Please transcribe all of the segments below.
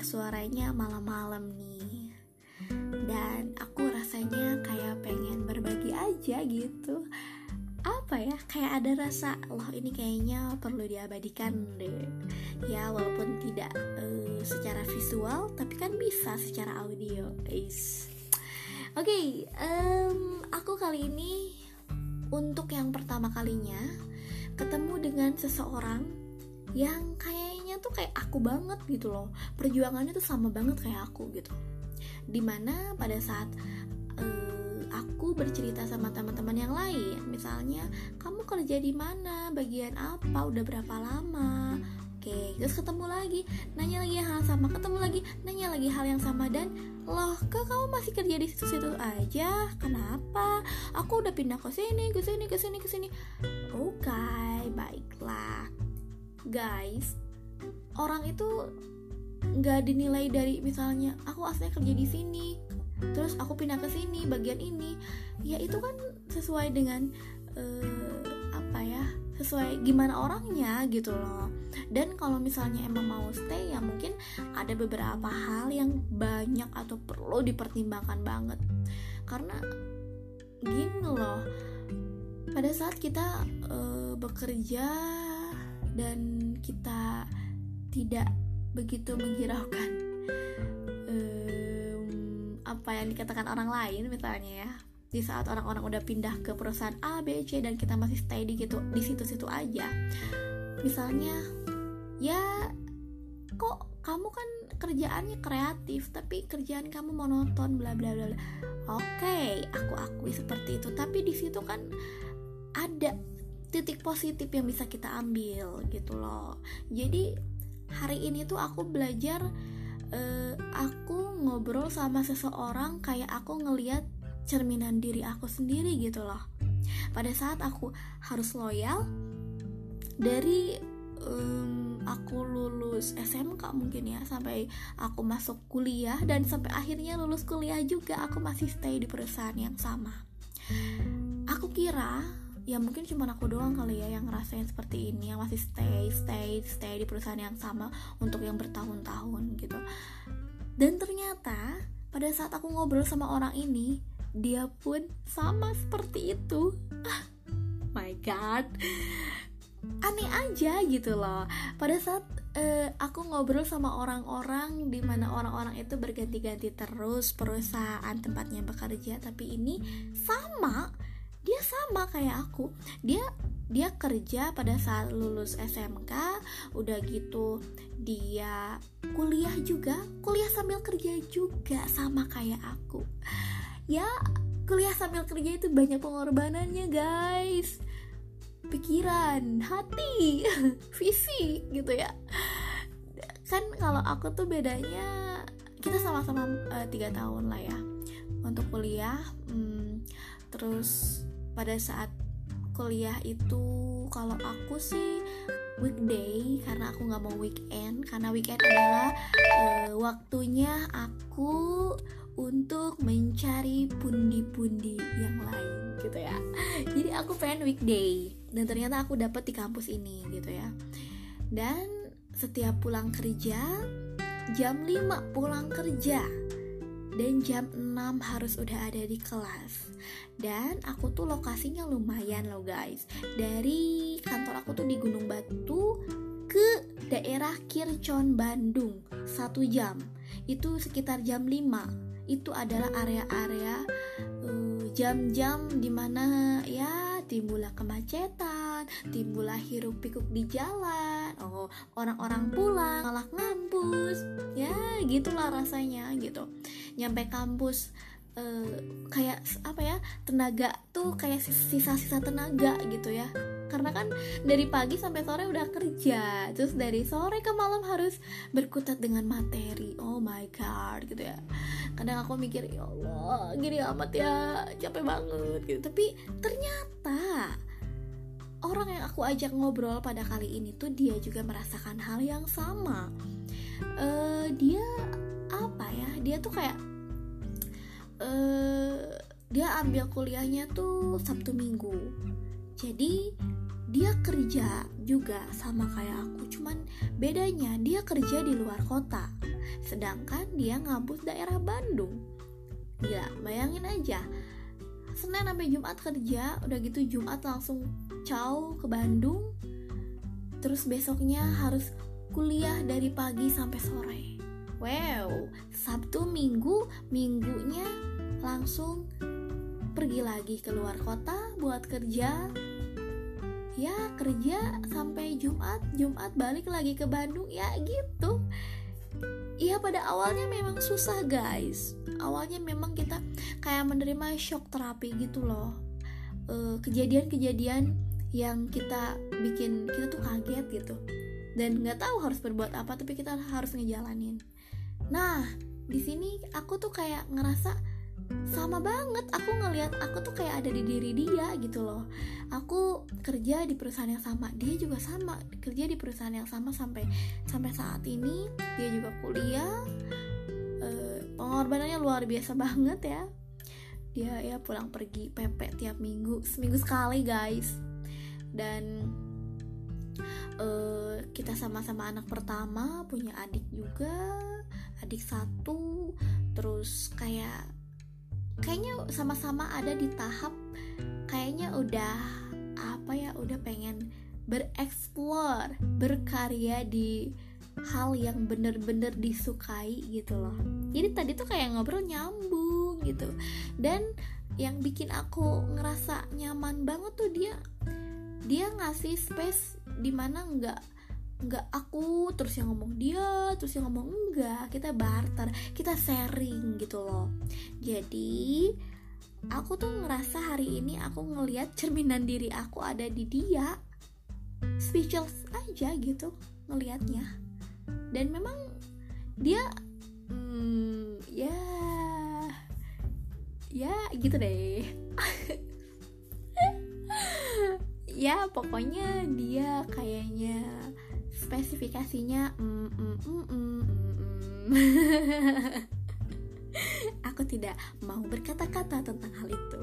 Suaranya malam-malam nih. Dan aku rasanya kayak pengen berbagi aja gitu. Apa ya, kayak ada rasa Loh ini kayaknya perlu diabadikan deh. Ya walaupun tidak uh, secara visual Tapi kan bisa secara audio guys Oke, okay, um, aku kali ini untuk yang pertama kalinya ketemu dengan seseorang yang kayaknya tuh kayak aku banget gitu loh perjuangannya tuh sama banget kayak aku gitu di mana pada saat uh, aku bercerita sama teman-teman yang lain misalnya kamu kerja di mana bagian apa udah berapa lama Oke, terus ketemu lagi, nanya lagi hal sama, ketemu lagi, nanya lagi hal yang sama dan loh, kok kamu masih kerja di situ-situ aja? Kenapa? Aku udah pindah ke sini, ke sini, ke sini, ke sini. Oke, okay, baiklah. Guys, orang itu nggak dinilai dari misalnya aku aslinya kerja di sini, terus aku pindah ke sini bagian ini. Ya itu kan sesuai dengan uh, apa ya? Sesuai gimana orangnya gitu loh dan kalau misalnya emang mau stay ya mungkin ada beberapa hal yang banyak atau perlu dipertimbangkan banget karena gini loh pada saat kita uh, bekerja dan kita tidak begitu menghiraukan um, apa yang dikatakan orang lain misalnya ya. Di saat orang-orang udah pindah ke perusahaan A, B, C dan kita masih stay di gitu di situ-situ aja. Misalnya ya kok kamu kan kerjaannya kreatif tapi kerjaan kamu monoton bla bla bla. Oke aku akui seperti itu. Tapi di situ kan ada titik positif yang bisa kita ambil gitu loh. Jadi hari ini tuh aku belajar uh, aku ngobrol sama seseorang kayak aku ngeliat cerminan diri aku sendiri gitu loh. Pada saat aku harus loyal dari um, aku lulus SMK mungkin ya sampai aku masuk kuliah dan sampai akhirnya lulus kuliah juga aku masih stay di perusahaan yang sama. Aku kira ya mungkin cuma aku doang kali ya yang ngerasain seperti ini yang masih stay stay stay di perusahaan yang sama untuk yang bertahun-tahun gitu. Dan ternyata pada saat aku ngobrol sama orang ini dia pun sama seperti itu. My god. Aneh aja gitu loh. Pada saat uh, aku ngobrol sama orang-orang di mana orang-orang itu berganti-ganti terus perusahaan tempatnya bekerja tapi ini sama dia sama kayak aku dia dia kerja pada saat lulus SMK udah gitu dia kuliah juga kuliah sambil kerja juga sama kayak aku ya kuliah sambil kerja itu banyak pengorbanannya guys pikiran, hati, fisik gitu ya. Kan kalau aku tuh bedanya kita sama-sama uh, tiga tahun lah ya untuk kuliah. Hmm, terus pada saat kuliah itu kalau aku sih weekday karena aku nggak mau weekend karena weekend adalah uh, waktunya aku untuk mencari pundi-pundi yang lain gitu ya. Jadi aku pengen weekday dan ternyata aku dapat di kampus ini gitu ya. Dan setiap pulang kerja jam 5 pulang kerja dan jam 6 harus udah ada di kelas. Dan aku tuh lokasinya lumayan loh guys. Dari kantor aku tuh di Gunung Batu ke daerah Kircon Bandung. Satu jam. Itu sekitar jam 5 itu adalah area-area uh, jam-jam di mana ya timbullah kemacetan, timbullah hiruk pikuk di jalan, oh orang-orang pulang malah ngampus, ya gitulah rasanya gitu. Nyampe kampus uh, kayak apa ya tenaga tuh kayak sisa-sisa tenaga gitu ya karena kan dari pagi sampai sore udah kerja. Terus dari sore ke malam harus berkutat dengan materi. Oh my god gitu ya. Kadang aku mikir ya Allah gini amat ya capek banget gitu. Tapi ternyata orang yang aku ajak ngobrol pada kali ini tuh dia juga merasakan hal yang sama. Uh, dia apa ya? Dia tuh kayak uh, dia ambil kuliahnya tuh Sabtu Minggu. Jadi dia kerja juga sama kayak aku cuman bedanya dia kerja di luar kota sedangkan dia ngabut daerah Bandung. Gila bayangin aja Senin sampai Jumat kerja udah gitu Jumat langsung caw ke Bandung terus besoknya harus kuliah dari pagi sampai sore. Wow Sabtu Minggu minggunya langsung pergi lagi ke luar kota buat kerja ya kerja sampai Jumat Jumat balik lagi ke Bandung ya gitu. Iya pada awalnya memang susah guys. Awalnya memang kita kayak menerima shock terapi gitu loh. Eh, Kejadian-kejadian yang kita bikin kita tuh kaget gitu. Dan nggak tahu harus berbuat apa tapi kita harus ngejalanin. Nah di sini aku tuh kayak ngerasa sama banget aku ngelihat aku tuh kayak ada di diri dia gitu loh. Aku kerja di perusahaan yang sama dia juga sama. Kerja di perusahaan yang sama sampai sampai saat ini dia juga kuliah. E, pengorbanannya luar biasa banget ya. Dia ya pulang pergi PP tiap minggu seminggu sekali guys. Dan e, kita sama-sama anak pertama punya adik juga adik satu terus kayaknya sama-sama ada di tahap kayaknya udah apa ya udah pengen bereksplor berkarya di hal yang bener-bener disukai gitu loh. Jadi tadi tuh kayak ngobrol nyambung gitu. Dan yang bikin aku ngerasa nyaman banget tuh dia dia ngasih space di mana nggak nggak aku terus yang ngomong dia terus yang ngomong enggak. Kita barter kita sharing gitu loh. Jadi aku tuh ngerasa hari ini aku ngelihat cerminan diri aku ada di dia speechless aja gitu ngelihatnya dan memang dia hmm, ya ya gitu deh. Ya pokoknya dia kayaknya spesifikasinya mm, mm, mm, mm, mm. aku tidak mau berkata-kata tentang hal itu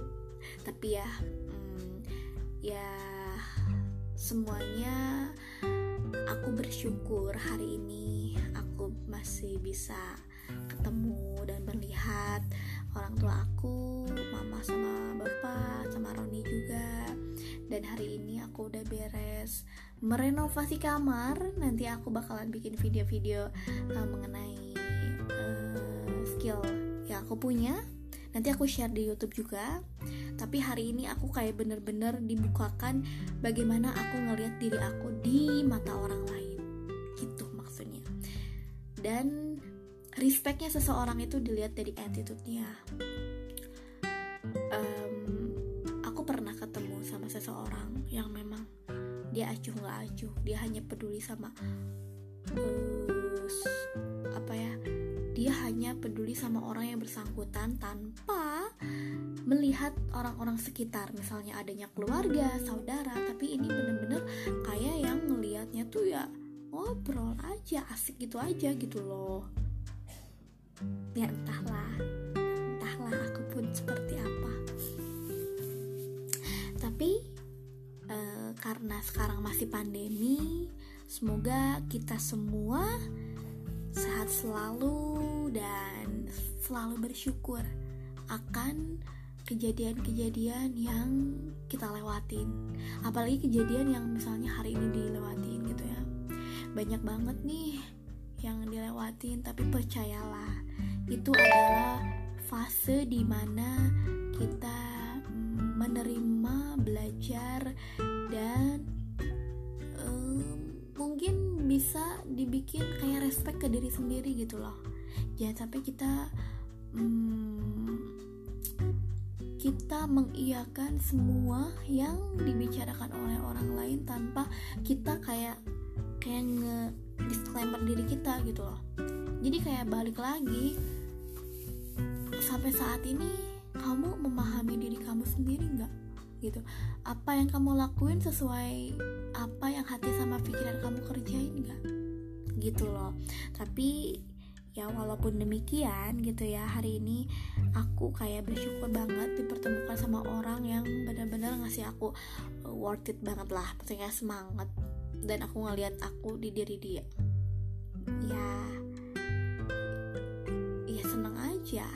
tapi ya mm, ya semuanya aku bersyukur hari ini aku masih bisa ketemu dan melihat orang tua aku mama sama bapak sama Roni juga dan hari ini aku udah beres merenovasi kamar nanti aku bakalan bikin video-video uh, mengenai uh, skill yang aku punya. Nanti aku share di YouTube juga. Tapi hari ini aku kayak bener-bener dibukakan bagaimana aku ngelihat diri aku di mata orang lain. Gitu maksudnya. Dan respectnya seseorang itu dilihat dari attitude-nya. Um, dia acuh nggak acuh dia hanya peduli sama uh, apa ya dia hanya peduli sama orang yang bersangkutan tanpa melihat orang-orang sekitar. Misalnya adanya keluarga saudara tapi ini bener-bener kayak yang ngelihatnya tuh ya ngobrol aja asik gitu aja gitu loh. Ya entahlah entahlah aku pun seperti apa. Tapi karena sekarang masih pandemi, semoga kita semua sehat selalu dan selalu bersyukur akan kejadian-kejadian yang kita lewatin. Apalagi kejadian yang misalnya hari ini dilewatin gitu ya. Banyak banget nih yang dilewatin, tapi percayalah, itu adalah fase di mana kita menerima, belajar, dan um, mungkin bisa dibikin kayak respect ke diri sendiri gitu loh. Jangan sampai kita um, kita mengiyakan semua yang dibicarakan oleh orang lain tanpa kita kayak kayak nge disclaimer diri kita gitu loh. Jadi kayak balik lagi sampai saat ini kamu memahami diri kamu sendiri nggak gitu. Apa yang kamu lakuin sesuai apa yang hati sama pikiran kamu kerjain nggak? Gitu loh. Tapi ya walaupun demikian gitu ya hari ini aku kayak bersyukur banget dipertemukan sama orang yang benar-benar ngasih aku uh, worth it banget lah. Maksudnya semangat. Dan aku ngeliat aku di diri dia. Ya ya seneng aja.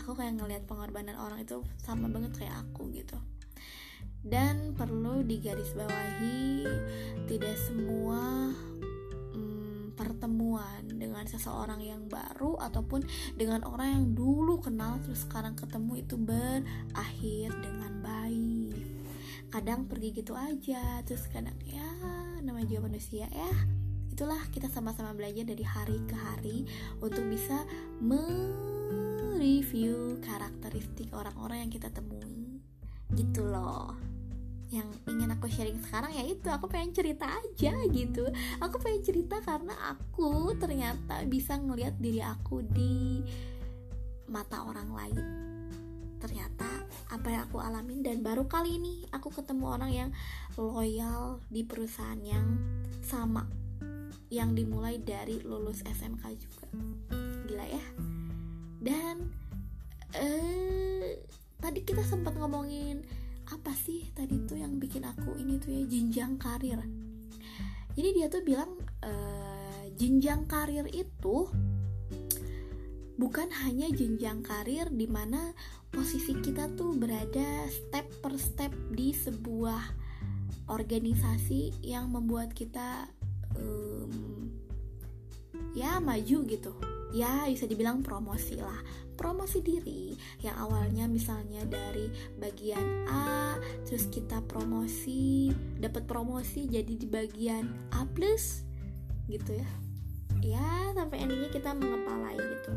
Aku kayak ngelihat pengorbanan orang itu sama banget kayak aku gitu dan perlu digarisbawahi tidak semua hmm, pertemuan dengan seseorang yang baru ataupun dengan orang yang dulu kenal terus sekarang ketemu itu berakhir dengan baik. Kadang pergi gitu aja terus kadang ya namanya juga manusia ya. Itulah kita sama-sama belajar dari hari ke hari untuk bisa mereview karakteristik orang-orang yang kita temui. Gitu loh yang ingin aku sharing sekarang ya itu aku pengen cerita aja gitu. Aku pengen cerita karena aku ternyata bisa ngelihat diri aku di mata orang lain. Ternyata apa yang aku alamin dan baru kali ini aku ketemu orang yang loyal di perusahaan yang sama yang dimulai dari lulus SMK juga. Gila ya. Dan eh tadi kita sempat ngomongin apa sih tadi tuh yang bikin aku ini tuh ya jenjang karir? Jadi dia tuh bilang e, jenjang karir itu bukan hanya jenjang karir di mana posisi kita tuh berada step per step di sebuah organisasi yang membuat kita um, ya maju gitu. Ya bisa dibilang promosi lah. Promosi diri yang awalnya misalnya dari bagian A terus kita promosi dapat promosi jadi di bagian A plus gitu ya. Ya sampai endingnya kita mengepalai gitu.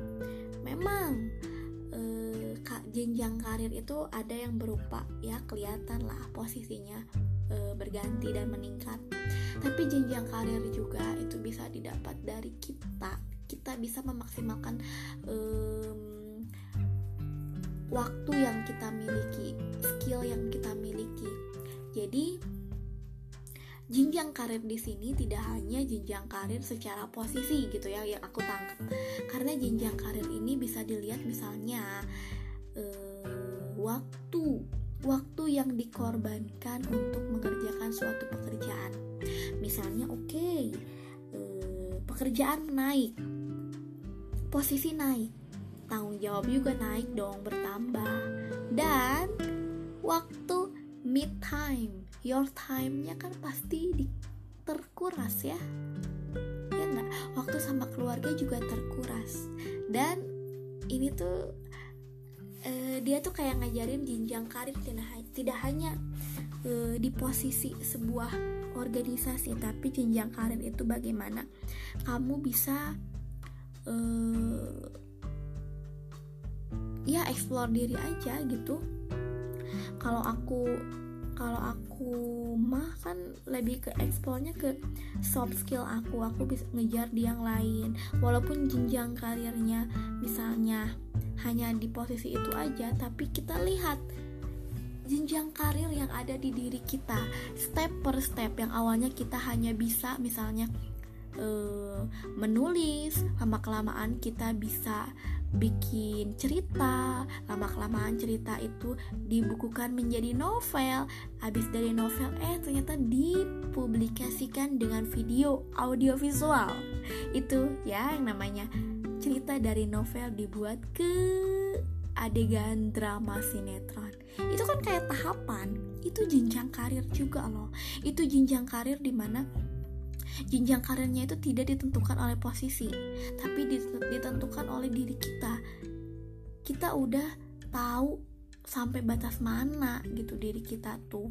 Memang eh, jenjang karir itu ada yang berupa ya kelihatan lah posisinya eh, berganti dan meningkat tapi jenjang karir juga itu bisa didapat dari kita kita bisa memaksimalkan um, waktu yang kita miliki, skill yang kita miliki. Jadi jenjang karir di sini tidak hanya jenjang karir secara posisi gitu ya yang aku tangkap. Karena jenjang karir ini bisa dilihat misalnya uh, waktu waktu yang dikorbankan untuk mengerjakan suatu pekerjaan. Misalnya oke, okay, uh, pekerjaan naik, posisi naik tanggung jawab juga naik dong bertambah. Dan waktu mid time your time-nya kan pasti di, terkuras ya. Ya nggak? Waktu sama keluarga juga terkuras. Dan ini tuh uh, dia tuh kayak ngajarin jenjang karir tidak, tidak hanya uh, di posisi sebuah organisasi tapi jenjang karir itu bagaimana kamu bisa uh, ya explore diri aja gitu. Kalau aku kalau aku mah kan lebih ke explore-nya ke soft skill aku. Aku bisa ngejar di yang lain. Walaupun jenjang karirnya misalnya hanya di posisi itu aja tapi kita lihat jenjang karir yang ada di diri kita. Step per step yang awalnya kita hanya bisa misalnya uh, menulis lama kelamaan kita bisa bikin cerita. Lama kelamaan cerita itu dibukukan menjadi novel. Habis dari novel eh ternyata dipublikasikan dengan video audio visual itu ya yang namanya cerita dari novel dibuat ke adegan drama sinetron. Itu kan kayak tahapan. Itu jenjang karir juga loh. Itu jenjang karir di mana jenjang karirnya itu tidak ditentukan oleh posisi tapi ditentukan oleh diri kita. Kita udah tahu sampai batas mana gitu diri kita tuh.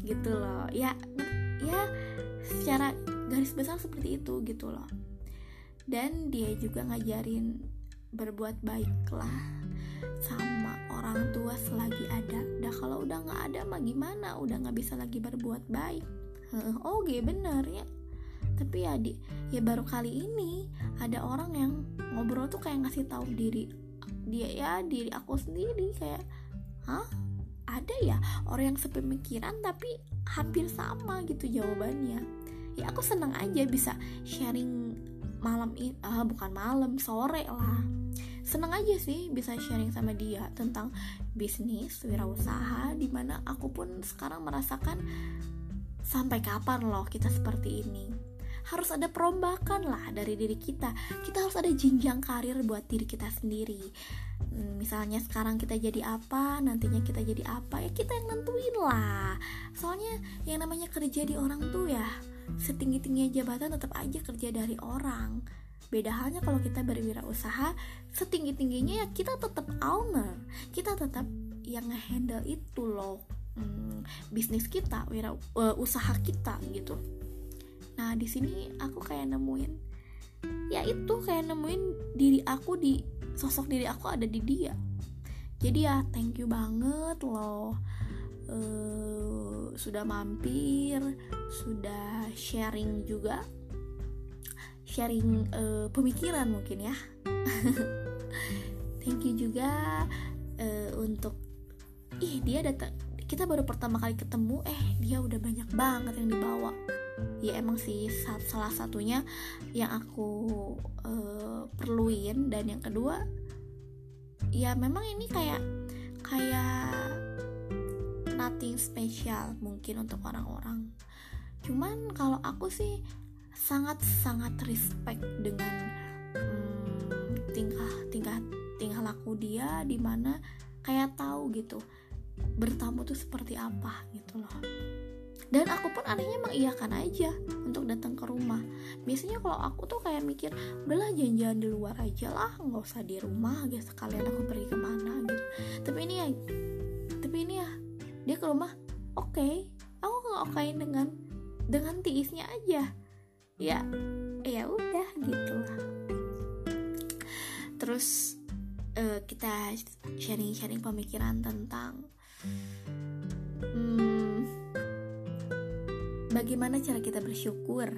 Gitu loh. Ya ya secara garis besar seperti itu gitu loh. Dan dia juga ngajarin berbuat baiklah sama orang tua selagi ada. Dah kalau udah nggak ada mah gimana? Udah nggak bisa lagi berbuat baik oh oke bener ya. Tapi ya di ya baru kali ini ada orang yang ngobrol tuh kayak ngasih tahu diri dia ya diri aku sendiri kayak hah? Ada ya orang yang sepemikiran tapi hampir sama gitu jawabannya. Ya aku senang aja bisa sharing malam ini ah, bukan malam sore lah. Senang aja sih bisa sharing sama dia tentang bisnis wirausaha di mana aku pun sekarang merasakan sampai kapan loh kita seperti ini? Harus ada perombakan lah dari diri kita. Kita harus ada jenjang karir buat diri kita sendiri. Hmm, misalnya sekarang kita jadi apa nantinya kita jadi apa ya kita yang nentuin lah. Soalnya yang namanya kerja di orang tuh ya setinggi tingginya jabatan tetap aja kerja dari orang. Beda halnya kalau kita berwirausaha setinggi tingginya ya kita tetap owner. Kita tetap yang ngehandle itu loh hmm, bisnis kita wira uh, usaha kita gitu. Nah di sini aku kayak nemuin ya itu kayak nemuin diri aku di sosok diri aku ada di dia. Jadi ya thank you banget loh. Uh, sudah mampir sudah sharing juga sharing uh, pemikiran mungkin ya. Thank you juga uh, untuk ih dia datang kita baru pertama kali ketemu eh dia udah banyak banget yang dibawa. Ya emang sih salah satunya yang aku uh, perluin. Dan yang kedua ya memang ini kayak kayak nothing special mungkin untuk orang-orang. Cuman kalau aku sih sangat sangat respect dengan hmm, tingkah tingkah tingkah laku dia di mana kayak tahu gitu bertamu tuh seperti apa gitu loh. Dan aku pun anehnya mengiyakan aja untuk datang ke rumah. Biasanya kalau aku tuh kayak mikir udahlah jalan-jalan di luar aja lah nggak usah di rumah gitu sekalian aku pergi ke mana gitu. Tapi ini ya tapi ini ya dia ke rumah oke okay, aku nggak oke dengan dengan tiisnya aja. Ya ya udah gitu lah. Terus uh, kita sharing-sharing pemikiran tentang hmm, bagaimana cara kita bersyukur?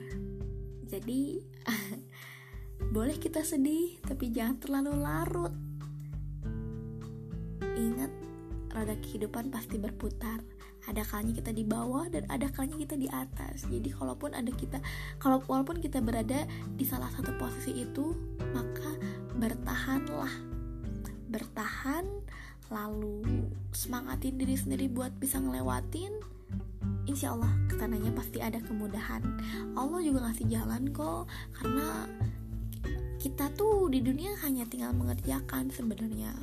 Jadi boleh kita sedih tapi jangan terlalu larut. Ingat roda kehidupan pasti berputar. Ada kalanya kita di bawah dan ada kalanya kita di atas. Jadi kalaupun ada kita kalau walaupun kita berada di salah satu posisi itu maka bertahanlah. Bertahan lalu semangatin diri sendiri buat bisa ngelewatin insya Allah ke sananya pasti ada kemudahan. Allah juga ngasih jalan kok karena kita tuh di dunia hanya tinggal mengerjakan sebenarnya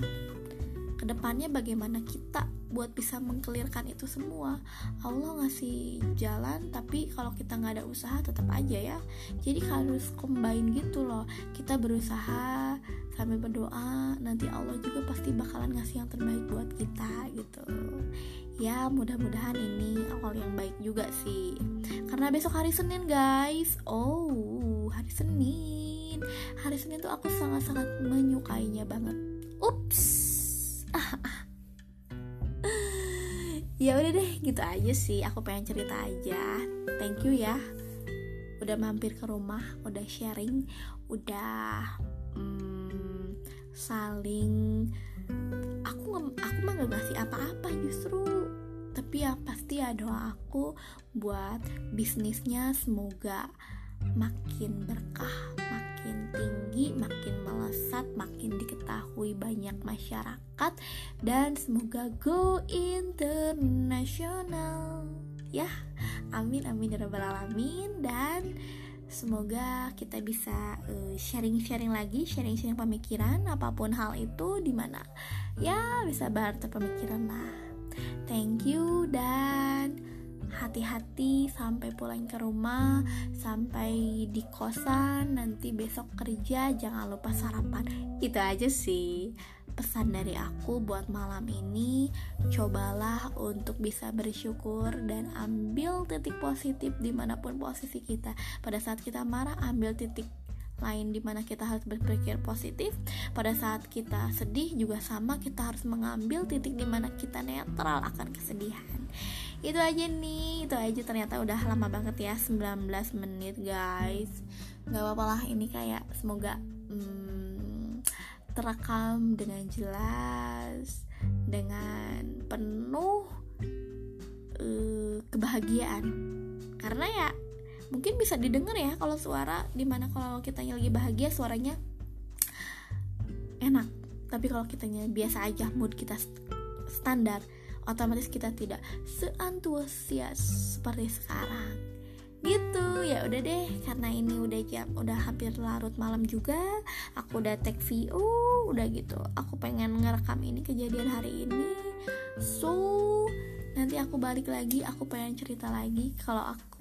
ke depannya bagaimana kita buat bisa mengkelirkan itu semua. Allah ngasih jalan tapi kalau kita nggak ada usaha tetap aja ya. Jadi harus combine gitu loh. Kita berusaha sambil berdoa nanti Allah juga pasti bakalan ngasih yang terbaik buat kita gitu. Ya mudah-mudahan ini awal yang baik juga sih. Karena besok hari Senin guys. Oh hari Senin. Hari Senin tuh aku sangat-sangat menyukainya banget. Ups ya udah deh gitu aja sih. Aku pengen cerita aja. Thank you ya. Udah mampir ke rumah udah sharing udah hmm, saling aku aku mah gak ngasih apa-apa justru. Tapi ya pasti ya doa aku buat bisnisnya semoga makin berkah makin tinggi, makin melesat, makin diketahui banyak masyarakat dan semoga go internasional. Ya, amin amin ya rabbal alamin dan semoga kita bisa eh, sharing-sharing uh, lagi, sharing-sharing pemikiran apa pun hal itu di mana ya bisa barter pemikiran lah. Thank you dan hati-hati sampai pulang ke rumah sampai di kosan nanti besok kerja jangan lupa sarapan. Itu aja sih pesan dari aku buat malam ini. Cobalah untuk bisa bersyukur dan ambil titik positif di mana pun posisi kita. Pada saat kita marah ambil titik lain di mana kita harus berpikir positif. Pada saat kita sedih juga sama kita harus mengambil titik di mana kita netral akan kesedihan itu aja nih itu aja ternyata udah lama banget ya 19 menit guys. Nggak apa-apa lah ini kayak semoga hmm, terekam dengan jelas dengan penuh uh, kebahagiaan. Karena ya mungkin bisa didengar ya kalau suara di mana kalau kita lagi bahagia suaranya enak. Tapi kalau kitanya biasa aja mood kita standar otomatis kita tidak seantusias seperti sekarang. Gitu ya udah deh karena ini udah jam udah hampir larut malam juga aku udah take VO udah gitu. Aku pengen ngerekam ini kejadian hari ini. So nanti aku balik lagi aku pengen cerita lagi kalau aku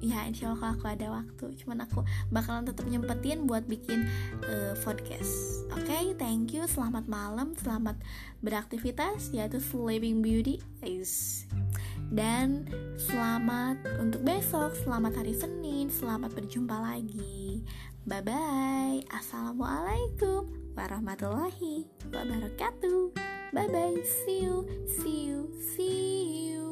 ya insya Allah kalau aku ada waktu cuman aku bakalan tetap nyempetin buat bikin uh, podcast oke okay, thank you selamat malam selamat beraktivitas yaitu sleeping beauty guys dan selamat untuk besok, selamat hari Senin, selamat berjumpa lagi. Bye bye. Assalamualaikum warahmatullahi wabarakatuh. Bye bye. See you, see you, see you.